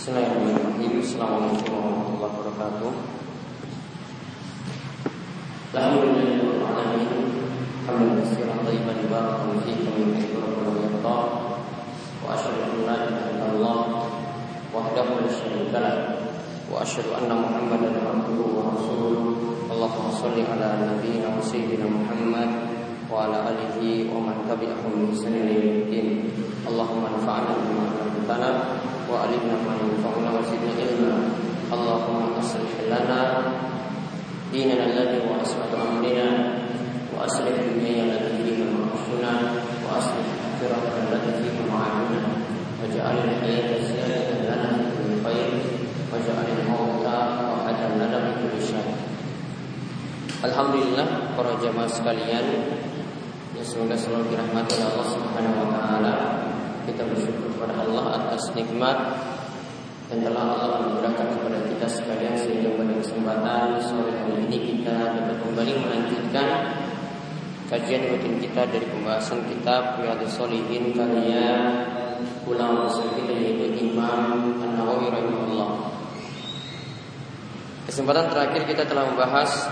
Bismillahirrahmanirrahim Assalamualaikum warahmatullahi wabarakatuh Alhamdulillahirrahmanirrahim Hamdan kasiran tayyiban barakallahu fihi yuhibbu rabbuna wa yarda Wa asyhadu an la ilaha illallah wahdahu la syarika lah Wa asyhadu anna Muhammadan abduhu wa rasuluh Allahumma shalli ala nabiyyina wa sayyidina Muhammad wa ala alihi wa man tabi'ahum bi ihsan ila yaumil Allahumma anfa'na bima 'allamtana وعلمنا ما ينفعنا وزدنا علما اللهم اصلح لنا ديننا الذي هو عصمة أمرنا وأصلح دنيانا التي فيها معاشنا وأصلح آخرتنا التي فيها معادنا واجعل الحياة زيادة لنا في كل خير واجعل الموت راحة لنا من كل شر Alhamdulillah para jamaah sekalian yang semoga selalu dirahmati oleh Allah Subhanahu wa taala kita bersyukur kepada Allah atas nikmat yang telah Allah anugerahkan kepada kita sekalian sehingga pada kesempatan sore hari ini kita dapat kembali melanjutkan kajian rutin kita dari pembahasan kitab Riyadhus Shalihin karya ulama besar kita yaitu Imam An-Nawawi rahimahullah. Kesempatan terakhir kita telah membahas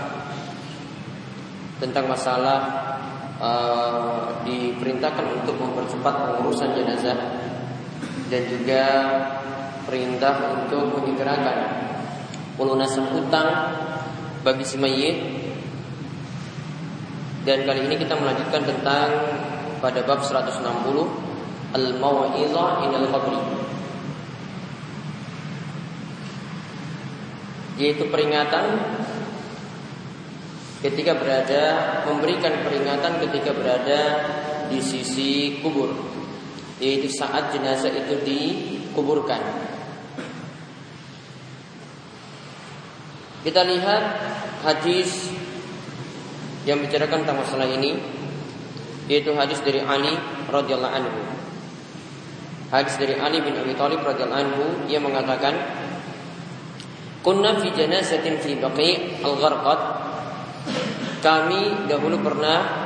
tentang masalah uh, diperintahkan untuk mempercepat pengurusan jenazah dan juga perintah untuk menyegerakan. Pelunasan utang bagi si mayit. Dan kali ini kita melanjutkan tentang pada bab 160 al-mau'izah inal qabri. Yaitu peringatan ketika berada memberikan peringatan ketika berada di sisi kubur yaitu saat jenazah itu dikuburkan. Kita lihat hadis yang bicarakan tentang masalah ini yaitu hadis dari Ali radhiyallahu anhu. Hadis dari Ali bin Abi Thalib radhiyallahu anhu ia mengatakan Kunna fi janazatin fi baqi al-gharqad kami dahulu pernah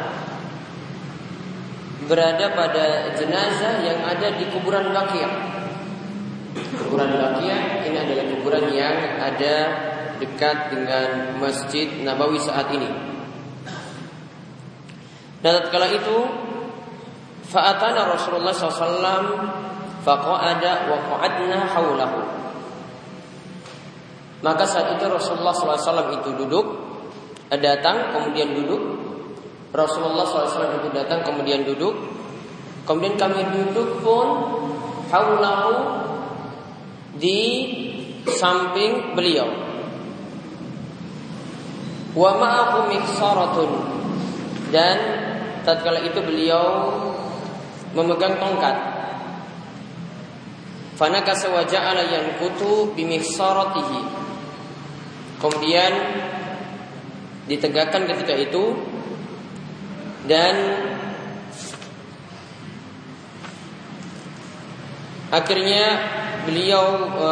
berada pada jenazah yang ada di kuburan Baqiyah. Kuburan Baqiyah ini adalah kuburan yang ada dekat dengan Masjid Nabawi saat ini. Dan tatkala itu fa'atana Rasulullah SAW faqa'ada wa qa'adna haulahu. Maka saat itu Rasulullah SAW itu duduk datang kemudian duduk Rasulullah SAW itu datang kemudian duduk. Kemudian kami duduk pun haulahu di samping beliau. Wa ma'ahu miksaratun dan tatkala itu beliau memegang tongkat. Fanakasa wa ja'ala yankutu bimiksaratihi kemudian ditegakkan ketika itu dan akhirnya beliau e,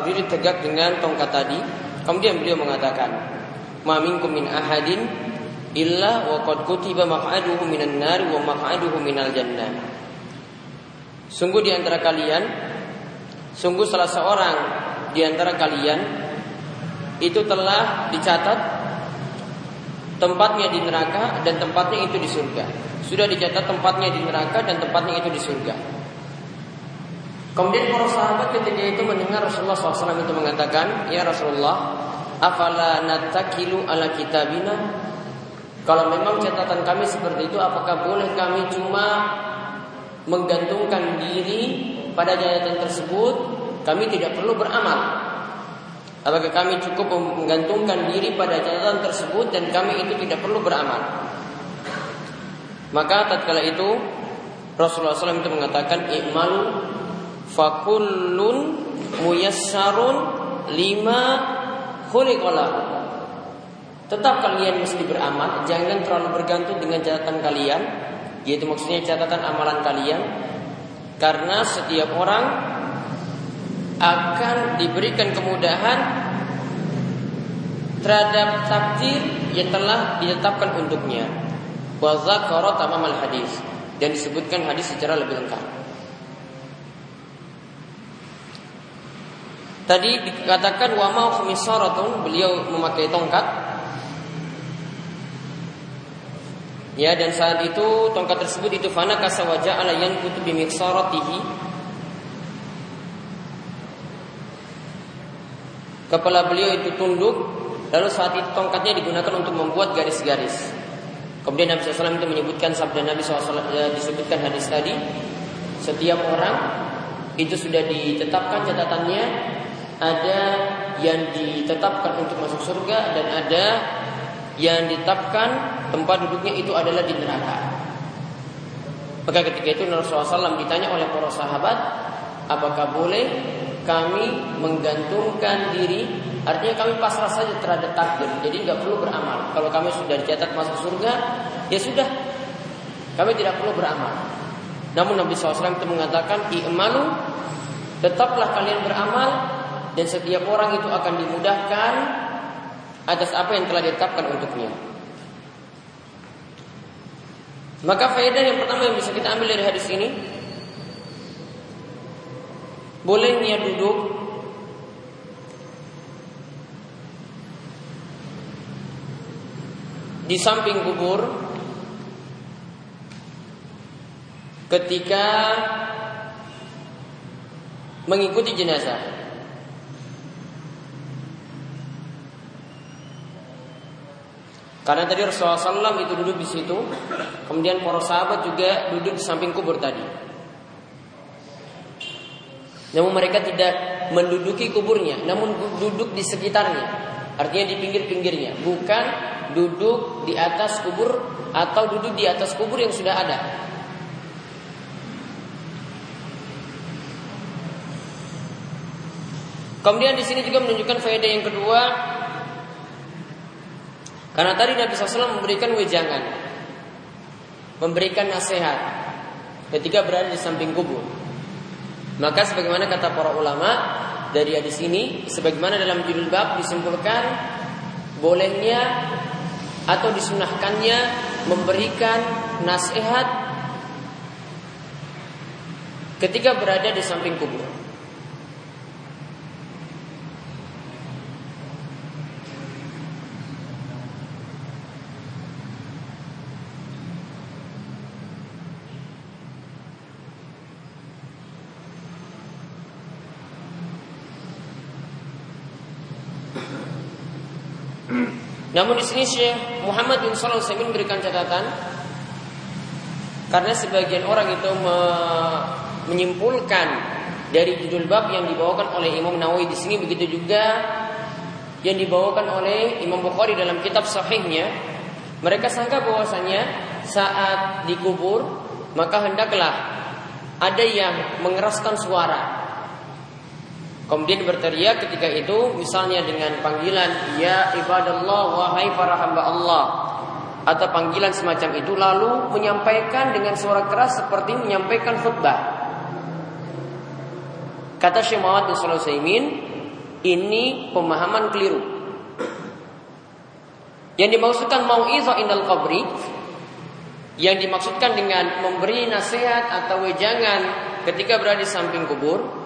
berdiri tegak dengan tongkat tadi. Kemudian beliau mengatakan ma minkum min ahadin illa wa qad kutiba maq'aduhu minan nar wa maq'aduhu minal jannah. Sungguh di antara kalian sungguh salah seorang di antara kalian itu telah dicatat tempatnya di neraka dan tempatnya itu di surga. Sudah dicatat tempatnya di neraka dan tempatnya itu di surga. Kemudian para sahabat ketika itu mendengar Rasulullah SAW itu mengatakan, Ya Rasulullah, afala natakilu ala kitabina? Kalau memang catatan kami seperti itu, apakah boleh kami cuma menggantungkan diri pada catatan tersebut? Kami tidak perlu beramal. Apakah kami cukup menggantungkan diri pada catatan tersebut dan kami itu tidak perlu beramal? Maka tatkala itu Rasulullah SAW itu mengatakan i'malu fakullun muyassarun lima khuliqalahu. Tetap kalian mesti beramal, jangan terlalu bergantung dengan catatan kalian, yaitu maksudnya catatan amalan kalian. Karena setiap orang akan diberikan kemudahan terhadap takdir yang telah ditetapkan untuknya. Wa zakara hadis dan disebutkan hadis secara lebih lengkap. Tadi dikatakan wa khamisaratun, beliau memakai tongkat. Ya dan saat itu tongkat tersebut itu fana kasawaja ala yankutu bimiksaratihi Kepala beliau itu tunduk Lalu saat itu tongkatnya digunakan untuk membuat garis-garis Kemudian Nabi SAW itu menyebutkan sabda Nabi SAW ya, disebutkan hadis tadi Setiap orang itu sudah ditetapkan catatannya ada yang ditetapkan untuk masuk surga dan ada yang ditetapkan tempat duduknya itu adalah di neraka. Maka ketika itu Rasulullah SAW ditanya oleh para sahabat, apakah boleh kami menggantungkan diri? Artinya kami pasrah saja terhadap takdir, jadi nggak perlu beramal. Kalau kami sudah dicatat masuk surga, ya sudah, kami tidak perlu beramal. Namun Nabi SAW itu mengatakan, i'malu, tetaplah kalian beramal dan setiap orang itu akan dimudahkan atas apa yang telah ditetapkan untuknya. Maka faedah yang pertama yang bisa kita ambil dari hadis ini bolehnya duduk di samping kubur ketika mengikuti jenazah. Karena tadi Rasulullah SAW itu duduk di situ, kemudian para sahabat juga duduk di samping kubur tadi. Namun mereka tidak menduduki kuburnya, namun duduk di sekitarnya, artinya di pinggir-pinggirnya, bukan duduk di atas kubur atau duduk di atas kubur yang sudah ada. Kemudian di sini juga menunjukkan faedah yang kedua. Karena tadi Nabi SAW memberikan wejangan Memberikan nasihat Ketika berada di samping kubur Maka sebagaimana kata para ulama Dari hadis ini Sebagaimana dalam judul bab disimpulkan Bolehnya Atau disunahkannya Memberikan nasihat Ketika berada di samping kubur Namun di sini Syekh Muhammad bin Shalih Utsaimin memberikan catatan karena sebagian orang itu me menyimpulkan dari judul bab yang dibawakan oleh Imam Nawawi di sini begitu juga yang dibawakan oleh Imam Bukhari dalam kitab sahihnya. Mereka sangka bahwasanya saat dikubur maka hendaklah ada yang mengeraskan suara Kemudian berteriak ketika itu misalnya dengan panggilan ya ibadallah wahai para hamba Allah atau panggilan semacam itu lalu menyampaikan dengan suara keras seperti menyampaikan khutbah. Kata Syekh Muhammad bin ini pemahaman keliru. Yang dimaksudkan mau izo indal qabri yang dimaksudkan dengan memberi nasihat atau wejangan ketika berada di samping kubur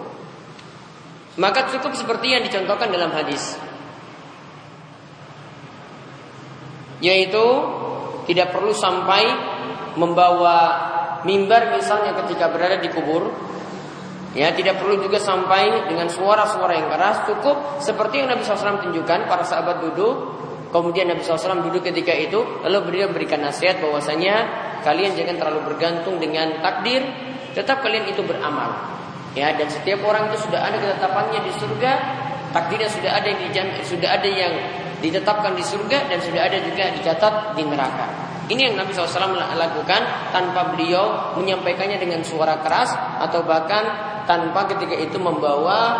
maka cukup seperti yang dicontohkan dalam hadis. Yaitu tidak perlu sampai membawa mimbar misalnya ketika berada di kubur. Ya, tidak perlu juga sampai dengan suara-suara yang keras, cukup seperti yang Nabi SAW tunjukkan para sahabat duduk, kemudian Nabi SAW duduk ketika itu, lalu beliau berikan nasihat bahwasanya kalian jangan terlalu bergantung dengan takdir, tetap kalian itu beramal. Ya, dan setiap orang itu sudah ada ketetapannya di surga, takdirnya sudah ada yang dijam, sudah ada yang ditetapkan di surga dan sudah ada juga dicatat di neraka. Ini yang Nabi SAW lakukan tanpa beliau menyampaikannya dengan suara keras atau bahkan tanpa ketika itu membawa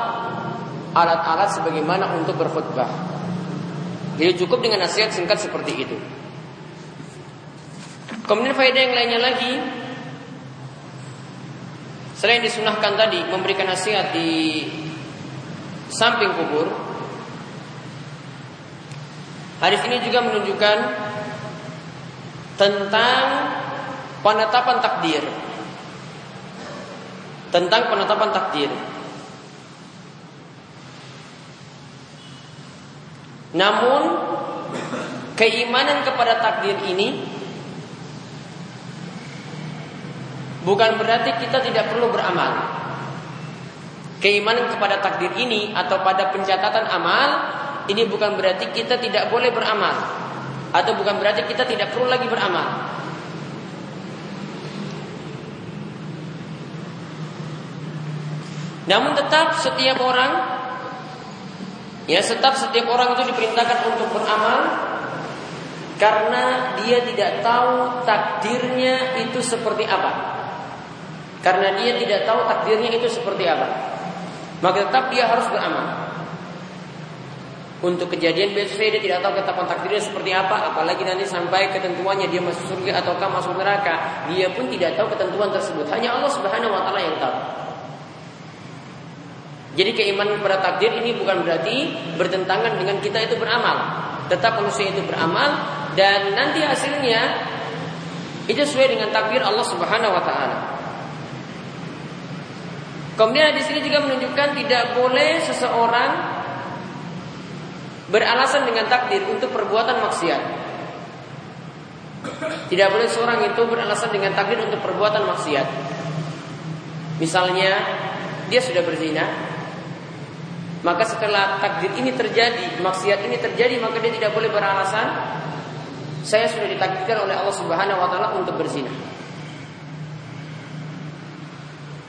alat-alat sebagaimana untuk berkhutbah. Jadi cukup dengan nasihat singkat seperti itu. Kemudian faedah yang lainnya lagi Selain disunahkan tadi memberikan nasihat di samping kubur, hadis ini juga menunjukkan tentang penetapan takdir. Tentang penetapan takdir. Namun keimanan kepada takdir ini bukan berarti kita tidak perlu beramal. Keimanan kepada takdir ini atau pada pencatatan amal ini bukan berarti kita tidak boleh beramal atau bukan berarti kita tidak perlu lagi beramal. Namun tetap setiap orang ya tetap setiap orang itu diperintahkan untuk beramal karena dia tidak tahu takdirnya itu seperti apa. Karena dia tidak tahu takdirnya itu seperti apa. Maka tetap dia harus beramal. Untuk kejadian besok dia tidak tahu ketetapan takdirnya seperti apa, apalagi nanti sampai ketentuannya dia masuk surga ataukah masuk neraka, dia pun tidak tahu ketentuan tersebut. Hanya Allah Subhanahu wa taala yang tahu. Jadi keimanan kepada takdir ini bukan berarti bertentangan dengan kita itu beramal. Tetap manusia itu beramal dan nanti hasilnya itu sesuai dengan takdir Allah Subhanahu wa taala. Kemudian di sini juga menunjukkan tidak boleh seseorang beralasan dengan takdir untuk perbuatan maksiat. Tidak boleh seorang itu beralasan dengan takdir untuk perbuatan maksiat. Misalnya dia sudah berzina, maka setelah takdir ini terjadi, maksiat ini terjadi, maka dia tidak boleh beralasan saya sudah ditakdirkan oleh Allah Subhanahu wa taala untuk berzina.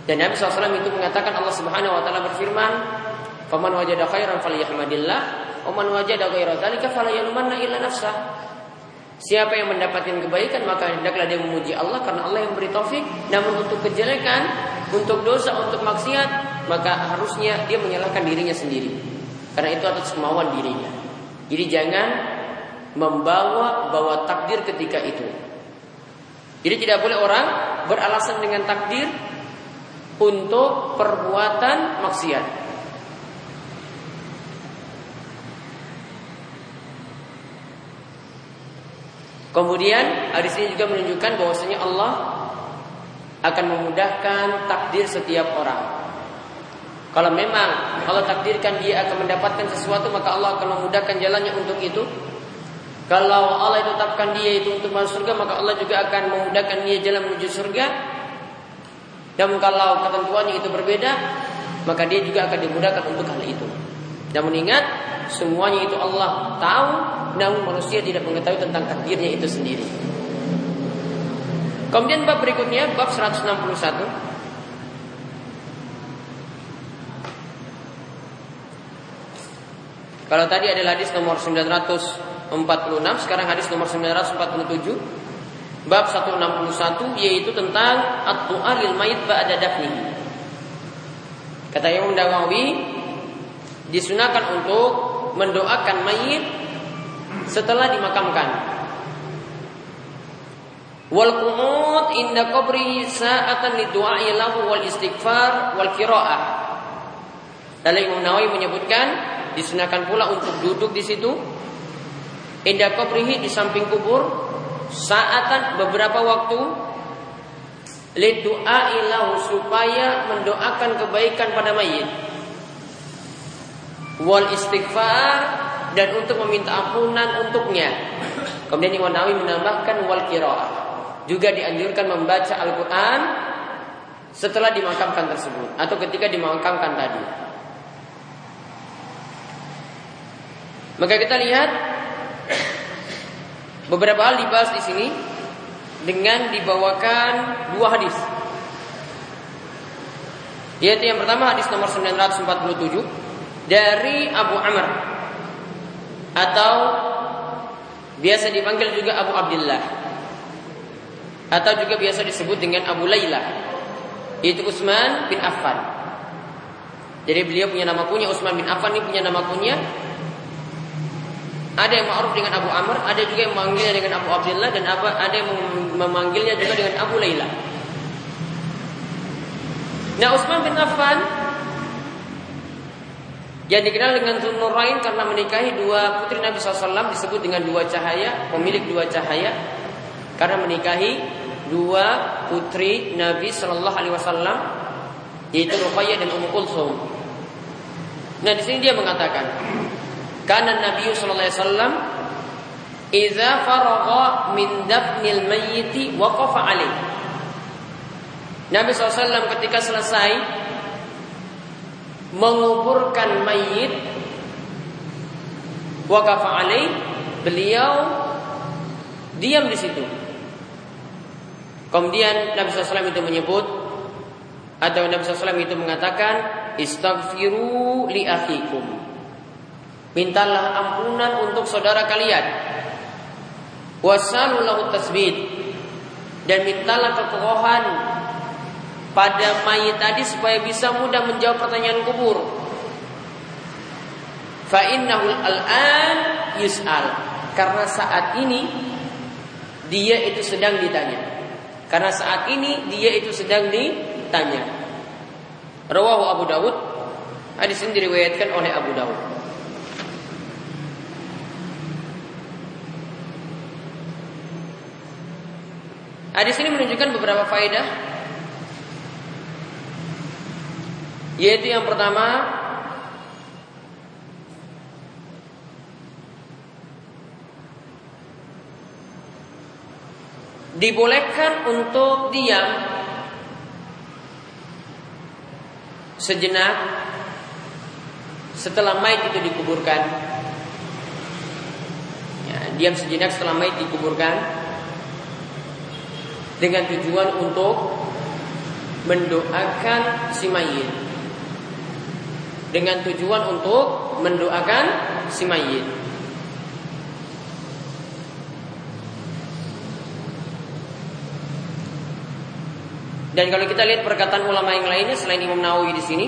Dan Nabi SAW itu mengatakan Allah Subhanahu wa taala berfirman, "Faman wajada khairan falyahmadillah, wa man wajada ghaira dzalika falayalumanna illa nafsah." Siapa yang mendapatkan kebaikan maka hendaklah dia memuji Allah karena Allah yang beri taufik. Namun untuk kejelekan, untuk dosa, untuk maksiat, maka harusnya dia menyalahkan dirinya sendiri. Karena itu atas kemauan dirinya. Jadi jangan membawa bawa takdir ketika itu. Jadi tidak boleh orang beralasan dengan takdir untuk perbuatan maksiat. Kemudian hadis ini juga menunjukkan bahwasanya Allah akan memudahkan takdir setiap orang. Kalau memang Allah takdirkan dia akan mendapatkan sesuatu maka Allah akan memudahkan jalannya untuk itu. Kalau Allah tetapkan dia itu untuk masuk surga maka Allah juga akan memudahkan dia jalan menuju surga. Dan kalau ketentuannya itu berbeda maka dia juga akan dimudahkan untuk hal itu. Namun ingat semuanya itu Allah tahu namun manusia tidak mengetahui tentang takdirnya itu sendiri. Kemudian bab berikutnya bab 161 Kalau tadi adalah hadis nomor 946, sekarang hadis nomor 947. Bab 161 yaitu tentang at-du'a lil mayit ba'da dafni. Kata Imam Nawawi disunahkan untuk mendoakan mayit setelah dimakamkan. Wal qunut inda qabri sa'atan lidu'a'i lahu wal istighfar wal qira'ah. Lalu Imam Nawawi menyebutkan disunahkan pula untuk duduk di situ indah kubrihi di samping kubur saatan beberapa waktu lidu'a ilahu supaya mendoakan kebaikan pada mayit wal istighfar dan untuk meminta ampunan untuknya. Kemudian Imam Nawawi menambahkan wal qiraah. Juga dianjurkan membaca Al-Qur'an setelah dimakamkan tersebut atau ketika dimakamkan tadi. Maka kita lihat beberapa hal dibahas di sini dengan dibawakan dua hadis. Yaitu yang pertama hadis nomor 947 dari Abu Amr atau biasa dipanggil juga Abu Abdullah atau juga biasa disebut dengan Abu Laila yaitu Utsman bin Affan. Jadi beliau punya nama punya Utsman bin Affan ini punya nama punya ada yang ma'ruf dengan Abu Amr, ada juga yang memanggilnya dengan Abu Abdullah dan ada yang memanggilnya juga dengan Abu Laila. Nah, Utsman bin Affan yang dikenal dengan Nurain karena menikahi dua putri Nabi SAW disebut dengan dua cahaya, pemilik dua cahaya karena menikahi dua putri Nabi Shallallahu Alaihi Wasallam yaitu Ruqayyah dan Ummu Kulsum. Nah di sini dia mengatakan Karena Nabi sallallahu alaihi wasallam idza faragha min dafnil mayyiti waqafa alaih. Nabi SAW ketika selesai menguburkan mayit waqafa alaih, beliau diam di situ. Kemudian Nabi SAW itu menyebut atau Nabi SAW itu mengatakan istaghfiru li akhikum Mintalah ampunan untuk saudara kalian. Wasalulahu tasbid dan mintalah kekokohan pada mayit tadi supaya bisa mudah menjawab pertanyaan kubur. Fa innahu al-an yus'al. Karena saat ini dia itu sedang ditanya. Karena saat ini dia itu sedang ditanya. Rawahu Abu Dawud. Hadis ini diriwayatkan oleh Abu Dawud. Hadis ini menunjukkan beberapa faedah yaitu yang pertama dibolehkan untuk diam sejenak setelah mayat itu dikuburkan. Ya, diam sejenak setelah mayat dikuburkan dengan tujuan untuk mendoakan si mayit. Dengan tujuan untuk mendoakan si mayit. Dan kalau kita lihat perkataan ulama yang lainnya selain Imam Nawawi di sini,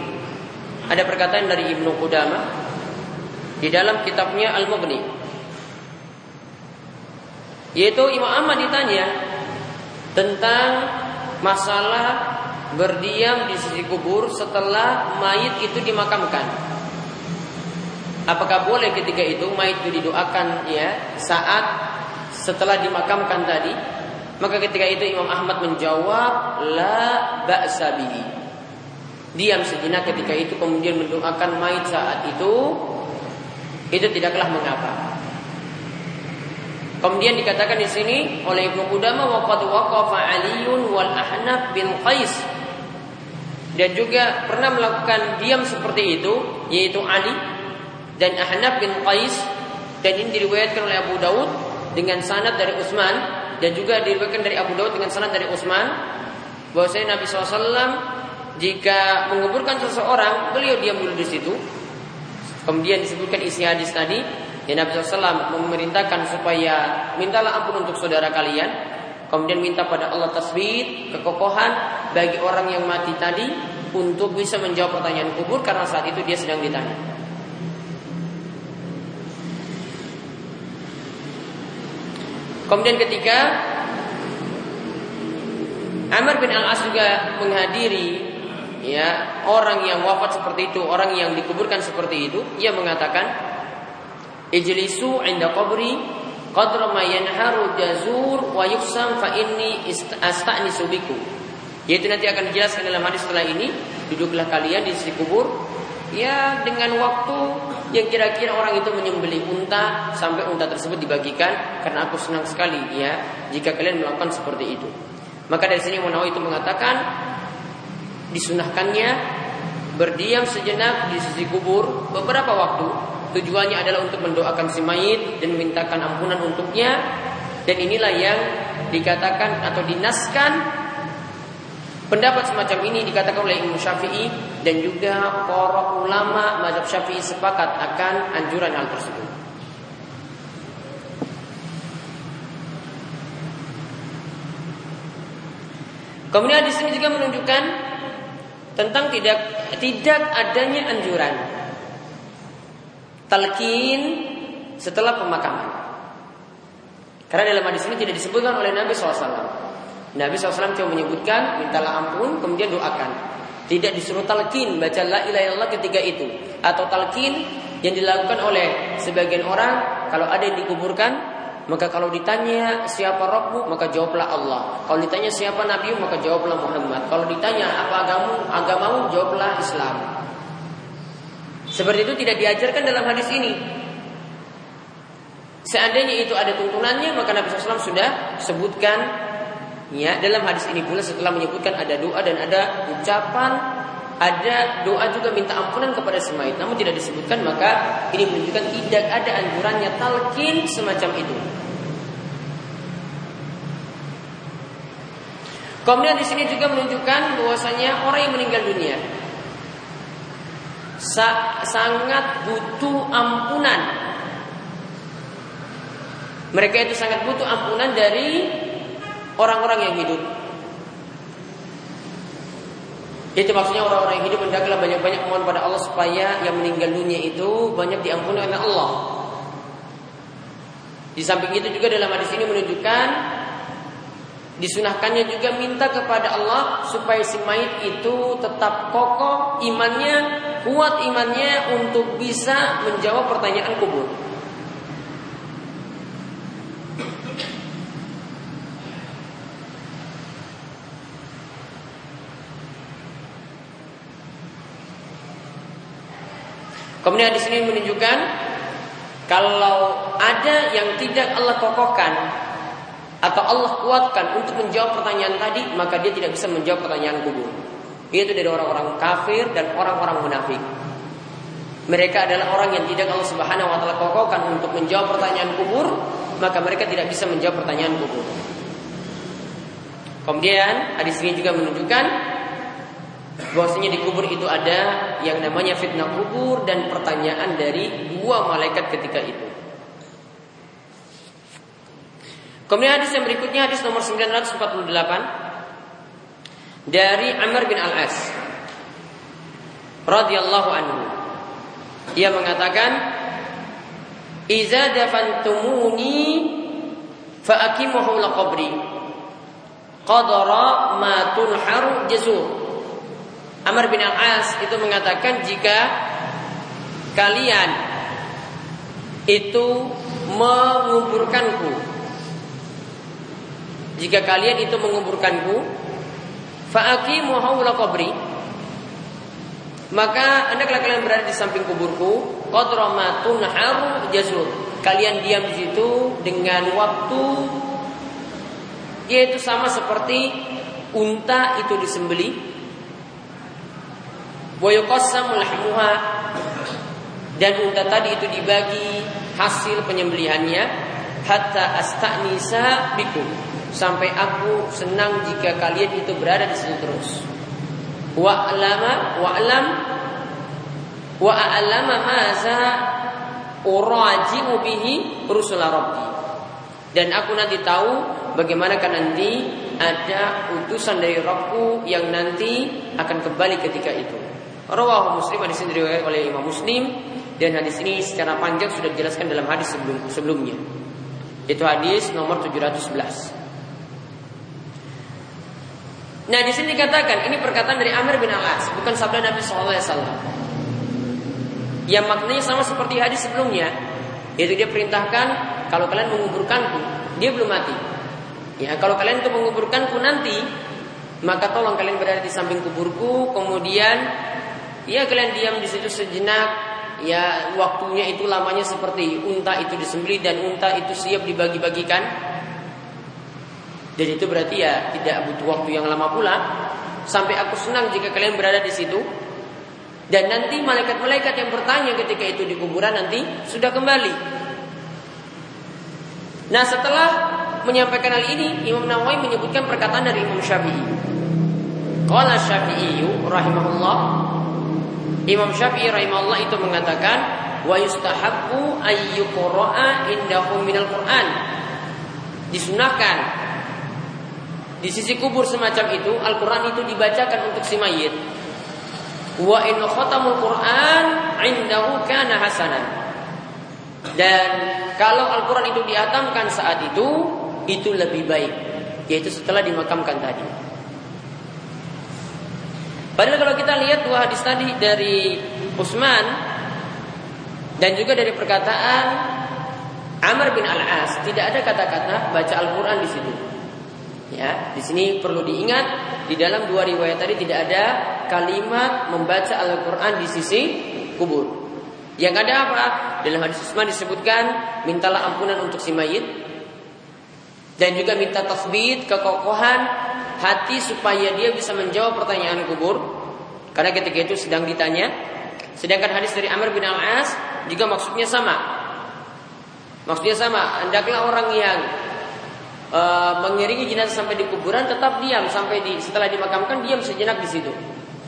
ada perkataan dari Ibnu Qudamah di dalam kitabnya Al-Mughni. Yaitu Imam Ahmad ditanya, tentang masalah berdiam di sisi kubur setelah mayit itu dimakamkan. Apakah boleh ketika itu mayit itu didoakan ya saat setelah dimakamkan tadi? Maka ketika itu Imam Ahmad menjawab la ba'sa. Diam sejenak ketika itu kemudian mendoakan mayit saat itu itu tidaklah mengapa. Kemudian dikatakan di sini oleh Ibnu Qudamah wa qad waqafa Aliun wal Ahnaf bin Qais. Dan juga pernah melakukan diam seperti itu yaitu Ali dan Ahnaf bin Qais. Dan ini diriwayatkan oleh Abu Daud dengan sanad dari Utsman. Dan juga diriwayatkan dari Abu Daud dengan sanad dari Utsman. Bahwasanya Nabi SAW jika menguburkan seseorang beliau diam dulu di situ. Kemudian disebutkan isi hadis tadi Ya Nabi SAW memerintahkan supaya mintalah ampun untuk saudara kalian. Kemudian minta pada Allah tasbih, kekokohan bagi orang yang mati tadi untuk bisa menjawab pertanyaan kubur karena saat itu dia sedang ditanya. Kemudian ketika Amr bin Al-As juga menghadiri ya orang yang wafat seperti itu, orang yang dikuburkan seperti itu, ia mengatakan, Ijlisu inda qabri qadra ma yanharu jazur wa yuksam fa inni asta'nisu biku. Yaitu nanti akan dijelaskan dalam hadis setelah ini, duduklah kalian di sisi kubur ya dengan waktu yang kira-kira orang itu menyembelih unta sampai unta tersebut dibagikan karena aku senang sekali ya jika kalian melakukan seperti itu. Maka dari sini Munawi itu mengatakan disunahkannya berdiam sejenak di sisi kubur beberapa waktu Tujuannya adalah untuk mendoakan si mayit dan memintakan ampunan untuknya. Dan inilah yang dikatakan atau dinaskan pendapat semacam ini dikatakan oleh Imam Syafi'i dan juga para ulama mazhab Syafi'i sepakat akan anjuran hal tersebut. Kemudian di sini juga menunjukkan tentang tidak tidak adanya anjuran talqin setelah pemakaman. Karena dalam hadis ini tidak disebutkan oleh Nabi SAW. Nabi SAW cuma menyebutkan mintalah ampun kemudian doakan. Tidak disuruh talqin baca la ilaha illallah ketika itu atau talqin yang dilakukan oleh sebagian orang kalau ada yang dikuburkan maka kalau ditanya siapa Rabbu maka jawablah Allah. Kalau ditanya siapa Nabi maka jawablah Muhammad. Kalau ditanya apa agamamu, agamamu jawablah Islam. Seperti itu tidak diajarkan dalam hadis ini. Seandainya itu ada tuntunannya maka Nabi SAW sudah sebutkan ya dalam hadis ini pula setelah menyebutkan ada doa dan ada ucapan ada doa juga minta ampunan kepada semait namun tidak disebutkan maka ini menunjukkan tidak ada anjurannya talqin semacam itu. Kemudian di sini juga menunjukkan bahwasanya orang yang meninggal dunia sa sangat butuh ampunan mereka itu sangat butuh ampunan dari orang-orang yang hidup. Itu maksudnya orang-orang yang hidup hendaklah banyak-banyak mohon pada Allah supaya yang meninggal dunia itu banyak diampuni oleh Allah. Di samping itu juga dalam hadis ini menunjukkan disunahkannya juga minta kepada Allah supaya si mayit itu tetap kokoh imannya, kuat imannya untuk bisa menjawab pertanyaan kubur. Kemudian di sini menunjukkan kalau ada yang tidak Allah kokohkan atau Allah kuatkan untuk menjawab pertanyaan tadi, maka dia tidak bisa menjawab pertanyaan kubur. Itu dari orang-orang kafir dan orang-orang munafik. Mereka adalah orang yang tidak Allah Subhanahu wa taala kokohkan untuk menjawab pertanyaan kubur, maka mereka tidak bisa menjawab pertanyaan kubur. Kemudian hadis ini juga menunjukkan bahwasanya di kubur itu ada yang namanya fitnah kubur dan pertanyaan dari dua malaikat ketika itu. Kemudian hadis yang berikutnya hadis nomor 948 dari Amr bin Al-As radhiyallahu anhu. Ia mengatakan, "Iza dafantumuni fa aqimuhu la qabri." Qadara ma tunharu jazur. Amr bin Al-As itu mengatakan jika kalian itu menguburkanku jika kalian itu menguburkanku fa'aqimu haula qabri. Maka hendaklah kalian berada di samping kuburku. Qadramatun haru jasur kalian diam di situ dengan waktu yaitu sama seperti unta itu disembeli Wayuqassamul lahmuha. Dan unta tadi itu dibagi hasil penyembelihannya. Hatta astanisa bikum sampai aku senang jika kalian itu berada di sini terus. Wa alama wa alam wa alama maza uraji'u bihi rabbi. Dan aku nanti tahu bagaimana kan nanti ada utusan dari Rabbku yang nanti akan kembali ketika itu. Rawahu Muslim hadis ini diriwayatkan oleh Imam Muslim dan hadis ini secara panjang sudah dijelaskan dalam hadis sebelum sebelumnya. Itu hadis nomor 711. Nah di sini dikatakan ini perkataan dari Amir bin Al-As bukan sabda Nabi Wasallam. Yang maknanya sama seperti hadis sebelumnya, yaitu dia perintahkan kalau kalian menguburkanku, dia belum mati. Ya kalau kalian itu menguburkanku nanti, maka tolong kalian berada di samping kuburku, kemudian Ya kalian diam di situ sejenak, ya waktunya itu lamanya seperti unta itu disembeli dan unta itu siap dibagi-bagikan. Dan itu berarti ya tidak butuh waktu yang lama pula. Sampai aku senang jika kalian berada di situ. Dan nanti malaikat-malaikat yang bertanya ketika itu di kuburan nanti sudah kembali. Nah setelah menyampaikan hal ini, Imam Nawawi menyebutkan perkataan dari Imam Syafi'i. Qala Syafi'i rahimahullah Imam Syafi'i rahimahullah itu mengatakan wa yustahabbu ayyuqra'a indahu minal Qur'an. Disunahkan di sisi kubur semacam itu Al-Qur'an itu dibacakan untuk si mayit. Wa in khatamul Qur'an indahu kana hasanan. Dan kalau Al-Qur'an itu diatamkan saat itu itu lebih baik yaitu setelah dimakamkan tadi. Padahal kalau kita lihat dua hadis tadi dari Utsman dan juga dari perkataan Amr bin Al-As tidak ada kata-kata baca Al-Qur'an di situ. Ya, di sini perlu diingat di dalam dua riwayat tadi tidak ada kalimat membaca Al-Qur'an di sisi kubur. Yang ada apa? dalam hadis Utsman disebutkan mintalah ampunan untuk si mayit. Dan juga minta tasbih kekokohan hati supaya dia bisa menjawab pertanyaan kubur. Karena ketika itu sedang ditanya. Sedangkan hadis dari Amr bin Al-As juga maksudnya sama. Maksudnya sama. Hendaklah orang yang uh, mengiringi jenazah sampai di kuburan tetap diam sampai di setelah dimakamkan diam sejenak di situ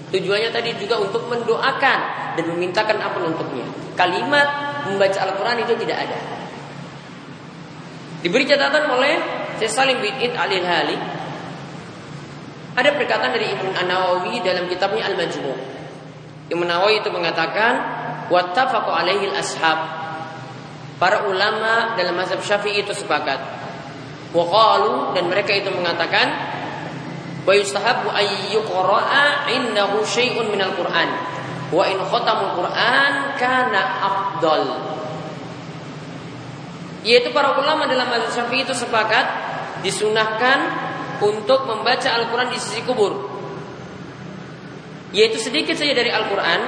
Tujuannya tadi juga untuk mendoakan dan memintakan ampun untuknya. Kalimat membaca Al-Quran itu tidak ada. Diberi catatan oleh Syekh Salim bin Id Alil Hali. Ada perkataan dari Ibnu An-Nawawi dalam kitabnya Al-Majmu'. Ibnu Nawawi itu mengatakan, "Wattafaqu alaihi al-ashab." Para ulama dalam mazhab Syafi'i itu sepakat. Wa dan mereka itu mengatakan wa yustahabbu ay yuqra'a innahu syai'un minal Qur'an. Wa in khatamul Qur'an kana afdal. Yaitu para ulama dalam mazhab Syafi'i itu sepakat disunahkan untuk membaca Al-Quran di sisi kubur. Yaitu sedikit saja dari Al-Quran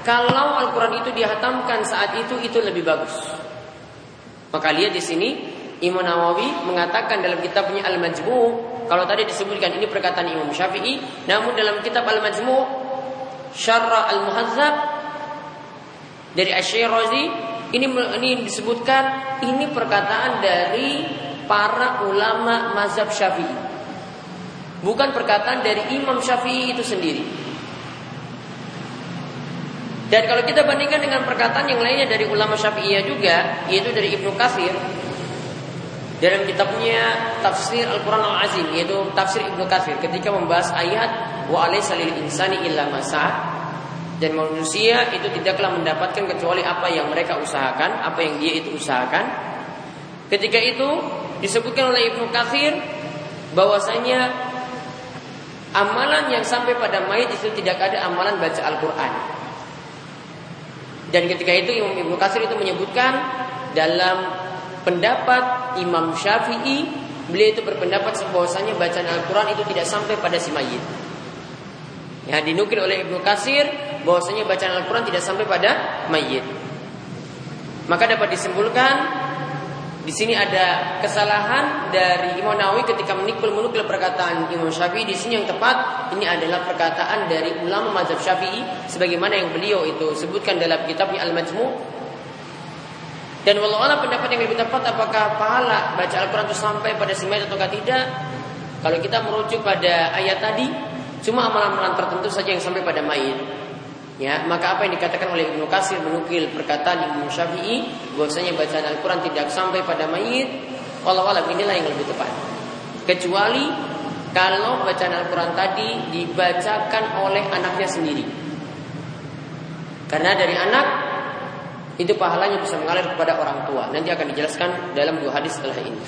kalau Al-Quran itu dihatamkan saat itu itu lebih bagus. Maka lihat di sini Imam Nawawi mengatakan dalam kitabnya Al-Majmu' Kalau tadi disebutkan ini perkataan Imam Syafi'i, namun dalam kitab Al-Majmu' Syarra Al-Muhazzab dari Asy-Syirazi ini ini disebutkan ini perkataan dari para ulama mazhab Syafi'i. Bukan perkataan dari Imam Syafi'i itu sendiri. Dan kalau kita bandingkan dengan perkataan yang lainnya dari ulama Syafi'iyah juga, yaitu dari Ibnu Katsir, dalam kitabnya Tafsir Al-Quran Al-Azim yaitu Tafsir Ibnu Katsir ketika membahas ayat wa alaysa insani illa masa dan manusia itu tidaklah mendapatkan kecuali apa yang mereka usahakan, apa yang dia itu usahakan. Ketika itu disebutkan oleh Ibnu Katsir bahwasanya amalan yang sampai pada mayit itu tidak ada amalan baca Al-Qur'an. Dan ketika itu Ibnu Katsir itu menyebutkan dalam pendapat Imam Syafi'i beliau itu berpendapat bahwasanya bacaan Al-Quran itu tidak sampai pada si mayit. Ya, dinukil oleh Ibnu Kasir bahwasanya bacaan Al-Quran tidak sampai pada mayit. Maka dapat disimpulkan di sini ada kesalahan dari Imam Nawawi ketika menikul menukil perkataan Imam Syafi'i di sini yang tepat ini adalah perkataan dari ulama mazhab Syafi'i sebagaimana yang beliau itu sebutkan dalam kitabnya Al-Majmu' Dan walau pendapat yang lebih tepat apakah pahala baca Al-Quran itu sampai pada semayat atau tidak? Kalau kita merujuk pada ayat tadi, cuma amalan-amalan tertentu saja yang sampai pada mayit. Ya, maka apa yang dikatakan oleh Ibnu Kasir menukil perkataan Ibnu Syafi'i bahwasanya bacaan Al-Quran tidak sampai pada mayit, walau alam inilah yang lebih tepat. Kecuali kalau bacaan Al-Quran tadi dibacakan oleh anaknya sendiri. Karena dari anak itu pahalanya bisa mengalir kepada orang tua. Nanti akan dijelaskan dalam dua hadis setelah ini.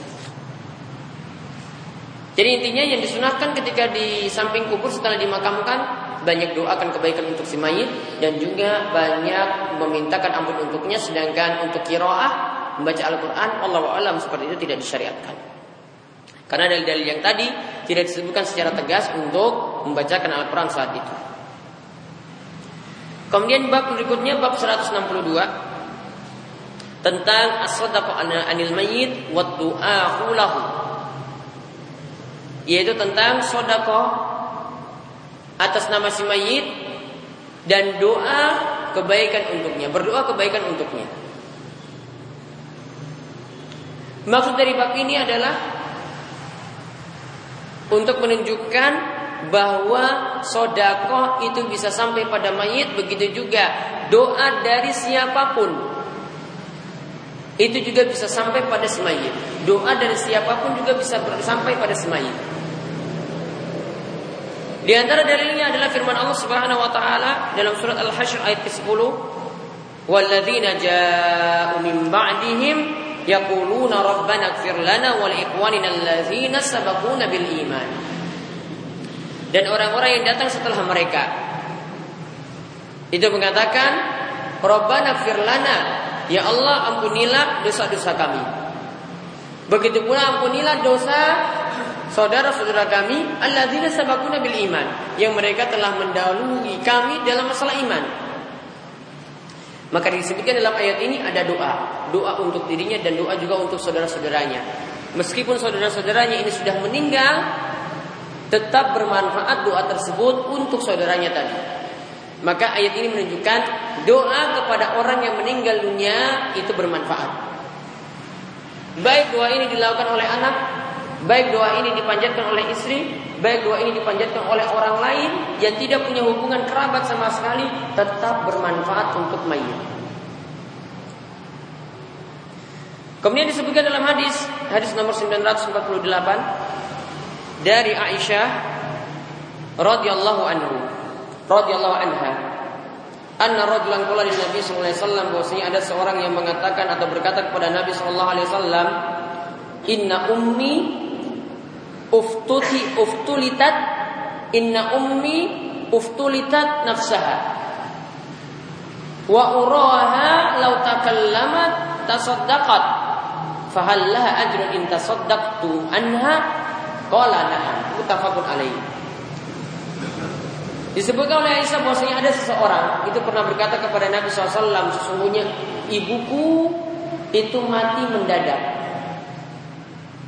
Jadi intinya yang disunahkan ketika di samping kubur setelah dimakamkan banyak doakan kebaikan untuk si mayit dan juga banyak memintakan ampun untuknya sedangkan untuk kiroah membaca Al-Quran Allah alam seperti itu tidak disyariatkan. Karena dalil-dalil yang tadi tidak disebutkan secara tegas untuk membacakan Al-Quran saat itu. Kemudian bab berikutnya bab 162 tentang as-sadaqah anil mayyit wa du'a. Yaitu tentang sedekah atas nama si mayit dan doa kebaikan untuknya, berdoa kebaikan untuknya. Maksud dari bab ini adalah untuk menunjukkan bahwa sodako itu bisa sampai pada mayit begitu juga doa dari siapa pun itu juga bisa sampai pada si mayit. Doa dari siapa pun juga bisa sampai pada si mayit. Di antara dalilnya adalah firman Allah Subhanahu wa taala dalam surat Al-Hasyr ayat ke-10, "Walladzina ja'u min ba'dihim yaquluna rabbana ighfir lana wa liikhwanina alladzina bil iman." Dan orang-orang yang datang setelah mereka itu mengatakan, "Rabbana ighfir lana Ya Allah ampunilah dosa-dosa kami. Begitu pula ampunilah dosa saudara-saudara kami alladzina sabaquna bil iman yang mereka telah mendahului kami dalam masalah iman. Maka disebutkan dalam ayat ini ada doa, doa untuk dirinya dan doa juga untuk saudara-saudaranya. Meskipun saudara-saudaranya ini sudah meninggal, tetap bermanfaat doa tersebut untuk saudaranya tadi. Maka ayat ini menunjukkan doa kepada orang yang meninggal dunia itu bermanfaat. Baik doa ini dilakukan oleh anak, baik doa ini dipanjatkan oleh istri, baik doa ini dipanjatkan oleh orang lain yang tidak punya hubungan kerabat sama sekali, tetap bermanfaat untuk mayit. Kemudian disebutkan dalam hadis, hadis nomor 948 dari Aisyah radhiyallahu anhu, radhiyallahu anha. Anna rajulan qala Nabi sallallahu alaihi wasallam bahwasanya ada seorang yang mengatakan atau berkata kepada Nabi sallallahu alaihi wasallam, "Inna ummi uftuti uftulitat inna ummi uftulitat nafsaha. Wa uraha law takallamat tasaddaqat fahal laha ajrun in tasaddaqtu anha? Qala na'am muttafaqun alaihi Disebutkan oleh Aisyah bahwasanya ada seseorang itu pernah berkata kepada Nabi SAW sesungguhnya ibuku itu mati mendadak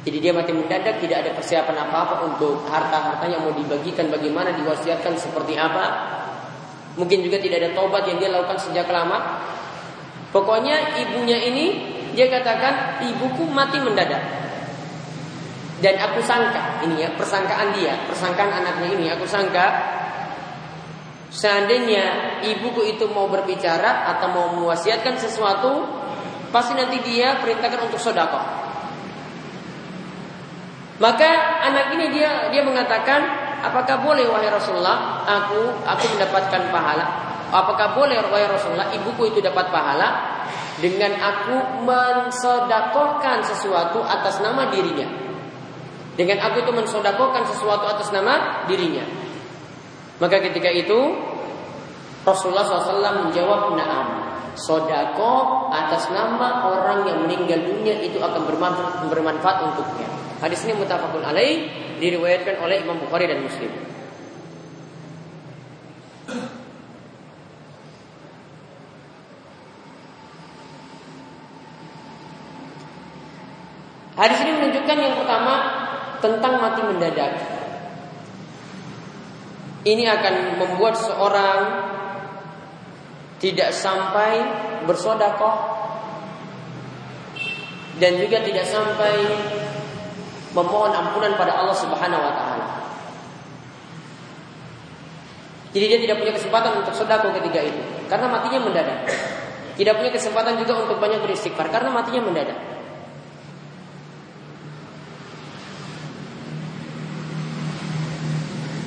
jadi dia mati mendadak, tidak ada persiapan apa-apa untuk harta-harta yang mau dibagikan, bagaimana diwasiatkan seperti apa. Mungkin juga tidak ada tobat yang dia lakukan sejak lama. Pokoknya ibunya ini dia katakan ibuku mati mendadak. Dan aku sangka, ini ya persangkaan dia, persangkaan anaknya ini, aku sangka seandainya ibuku itu mau berbicara atau mau mewasiatkan sesuatu, pasti nanti dia perintahkan untuk sodako. Maka anak ini dia dia mengatakan, apakah boleh wahai Rasulullah aku aku mendapatkan pahala? Apakah boleh wahai Rasulullah ibuku itu dapat pahala dengan aku mensodakokan sesuatu atas nama dirinya? Dengan aku itu mensodakokan sesuatu atas nama dirinya. Maka ketika itu Rasulullah SAW menjawab naam. Sodako atas nama orang yang meninggal dunia itu akan bermanfaat untuknya. Hadis ini mutafakun alaih diriwayatkan oleh Imam Bukhari dan Muslim. Hadis ini menunjukkan yang pertama tentang mati mendadak. Ini akan membuat seorang tidak sampai bersodakoh dan juga tidak sampai memohon ampunan pada Allah Subhanahu wa taala. Jadi dia tidak punya kesempatan untuk sedekah ketika itu karena matinya mendadak. Tidak punya kesempatan juga untuk banyak beristighfar karena matinya mendadak.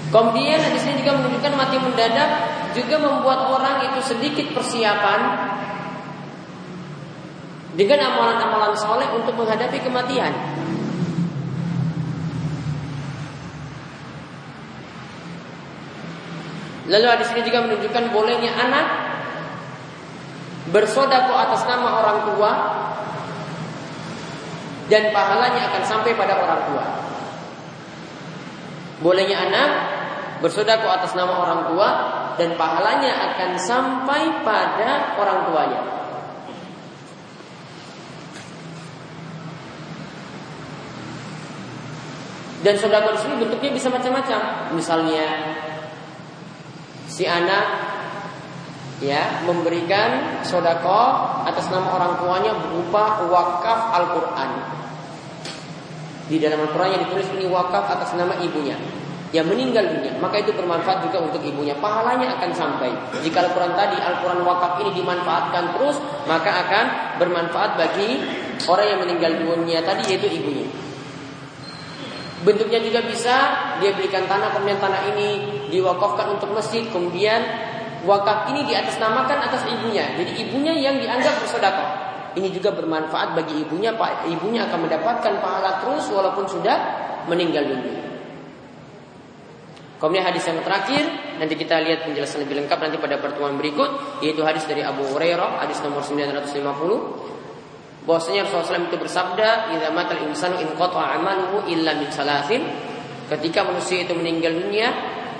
Kemudian di sini juga menunjukkan mati mendadak juga membuat orang itu sedikit persiapan dengan amalan-amalan soleh untuk menghadapi kematian. Lalu hadis ini juga menunjukkan bolehnya anak bersodako atas nama orang tua dan pahalanya akan sampai pada orang tua. Bolehnya anak bersodako atas nama orang tua dan pahalanya akan sampai pada orang tuanya. Dan sodako di sini bentuknya bisa macam-macam. Misalnya si anak ya memberikan sodako atas nama orang tuanya berupa wakaf Al-Quran. Di dalam Al-Quran yang ditulis ini wakaf atas nama ibunya yang meninggal dunia, maka itu bermanfaat juga untuk ibunya. Pahalanya akan sampai. Jika Al-Quran tadi, Al-Quran wakaf ini dimanfaatkan terus, maka akan bermanfaat bagi orang yang meninggal dunia tadi yaitu ibunya. Bentuknya juga bisa dia belikan tanah kemudian tanah ini diwakafkan untuk masjid kemudian wakaf ini di atas namakan atas ibunya. Jadi ibunya yang dianggap bersedekah. Ini juga bermanfaat bagi ibunya. Pak ibunya akan mendapatkan pahala terus walaupun sudah meninggal dunia. Kemudian hadis yang terakhir nanti kita lihat penjelasan lebih lengkap nanti pada pertemuan berikut yaitu hadis dari Abu Hurairah hadis nomor 950 bahwasanya Rasulullah SAW itu bersabda, "Idza matal insanu in amaluhu illa min salasin." Ketika manusia itu meninggal dunia,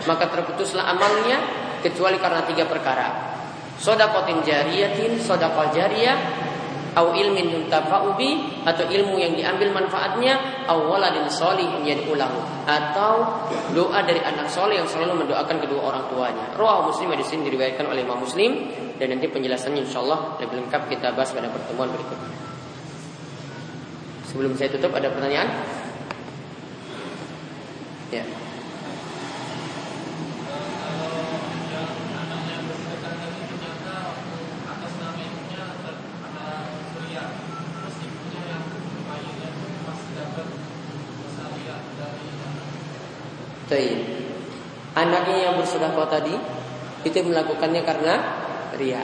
maka terputuslah amalnya kecuali karena tiga perkara. Sodakotin jariyatin, sodakal jariyah, au ilmin yuntafa'u bi atau ilmu yang diambil manfaatnya au waladin sholih yad'ulahu atau doa dari anak soleh yang selalu mendoakan kedua orang tuanya. Rawahu Muslim di sini diriwayatkan oleh Imam Muslim dan nanti penjelasannya insyaallah lebih lengkap kita bahas pada pertemuan berikutnya. Sebelum saya tutup ada pertanyaan? Ya. Taib. Anaknya yang bersedekah tadi itu melakukannya karena ria.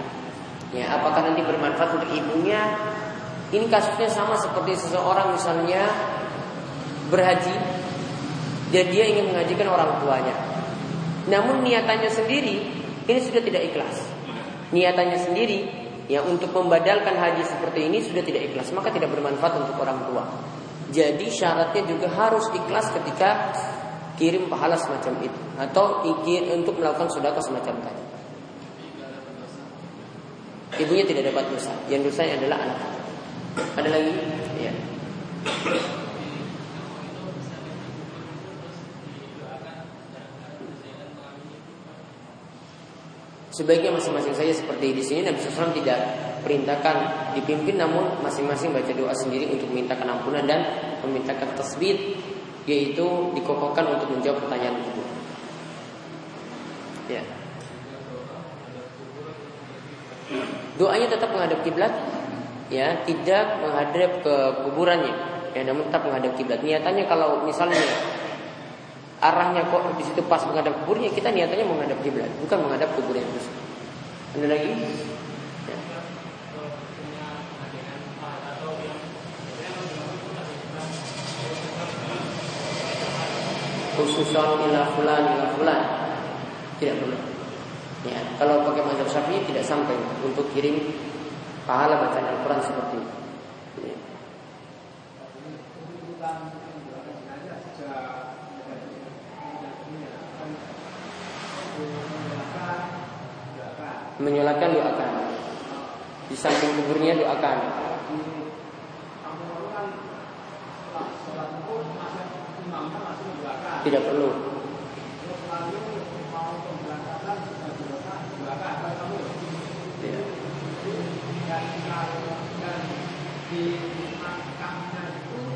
Ya, apakah nanti bermanfaat untuk ibunya? Ini kasusnya sama seperti seseorang misalnya berhaji dan dia ingin mengajikan orang tuanya. Namun niatannya sendiri ini sudah tidak ikhlas. Niatannya sendiri ya untuk membadalkan haji seperti ini sudah tidak ikhlas, maka tidak bermanfaat untuk orang tua. Jadi syaratnya juga harus ikhlas ketika kirim pahala semacam itu atau ikir untuk melakukan sedekah semacam tadi. Ibunya tidak dapat dosa, yang dosanya adalah anak. Ada lagi? Ya. Sebaiknya masing-masing saja seperti di sini Nabi SAW tidak perintahkan dipimpin namun masing-masing baca doa sendiri untuk meminta ampunan dan memintakan tasbih yaitu dikokohkan untuk menjawab pertanyaan itu. Ya. Doanya tetap menghadap kiblat, ya, tidak menghadap ke kuburannya, ya, namun tetap menghadap kiblat. Niatannya kalau misalnya arahnya kok di situ pas menghadap kuburnya, kita niatannya menghadap kiblat, bukan menghadap kuburnya terus. Ada lagi? Khususan ila fulan ila fulan. Tidak perlu ya kalau pakai mazhab syafi'i tidak sampai untuk kirim pahala bacaan Al-Quran seperti itu. Ya. menyalakan doakan. Di samping kuburnya doakan tidak perlu.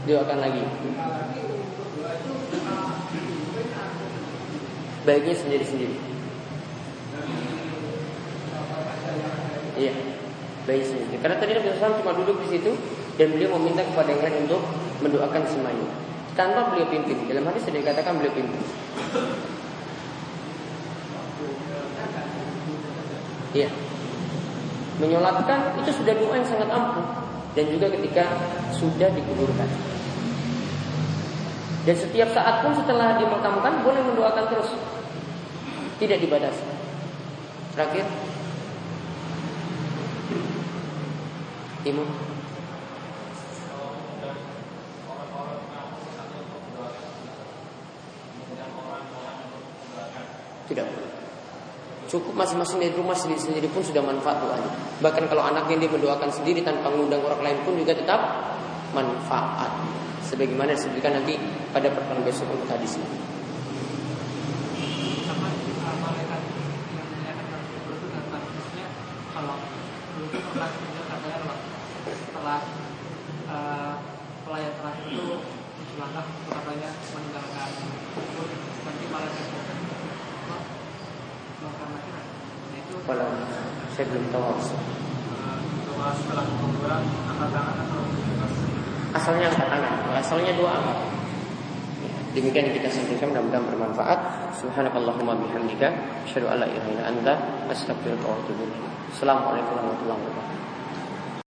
Dia akan lagi. Baiknya sendiri-sendiri. Iya, baik sendiri. Karena tadi Nabi SAW cuma duduk di situ dan beliau meminta kepada yang lain untuk mendoakan semuanya tanpa beliau pimpin. Dalam hadis sudah dikatakan beliau pimpin. Iya. Menyolatkan itu sudah doa yang sangat ampuh dan juga ketika sudah dikuburkan. Dan setiap saat pun setelah dimakamkan boleh mendoakan terus. Tidak dibatasi. Terakhir. Ibu. Tidak perlu. Cukup masing-masing dari rumah sendiri-sendiri pun sudah manfaat doanya. Bahkan kalau anaknya dia mendoakan sendiri tanpa mengundang orang lain pun juga tetap manfaat. Sebagaimana disebutkan nanti pada pertemuan besok untuk hadis ini. setelah uh, pelayan terakhir itu langkah katanya meninggalkan nanti malah Kalau saya belum tahu Asalnya angkat tangan, asalnya dua angkat. Demikian yang kita sampaikan mudah-mudahan bermanfaat. Subhanakallahumma bihamdika asyhadu an la ilaha illa anta astaghfiruka wa atubu ilaik. Assalamualaikum warahmatullahi wabarakatuh.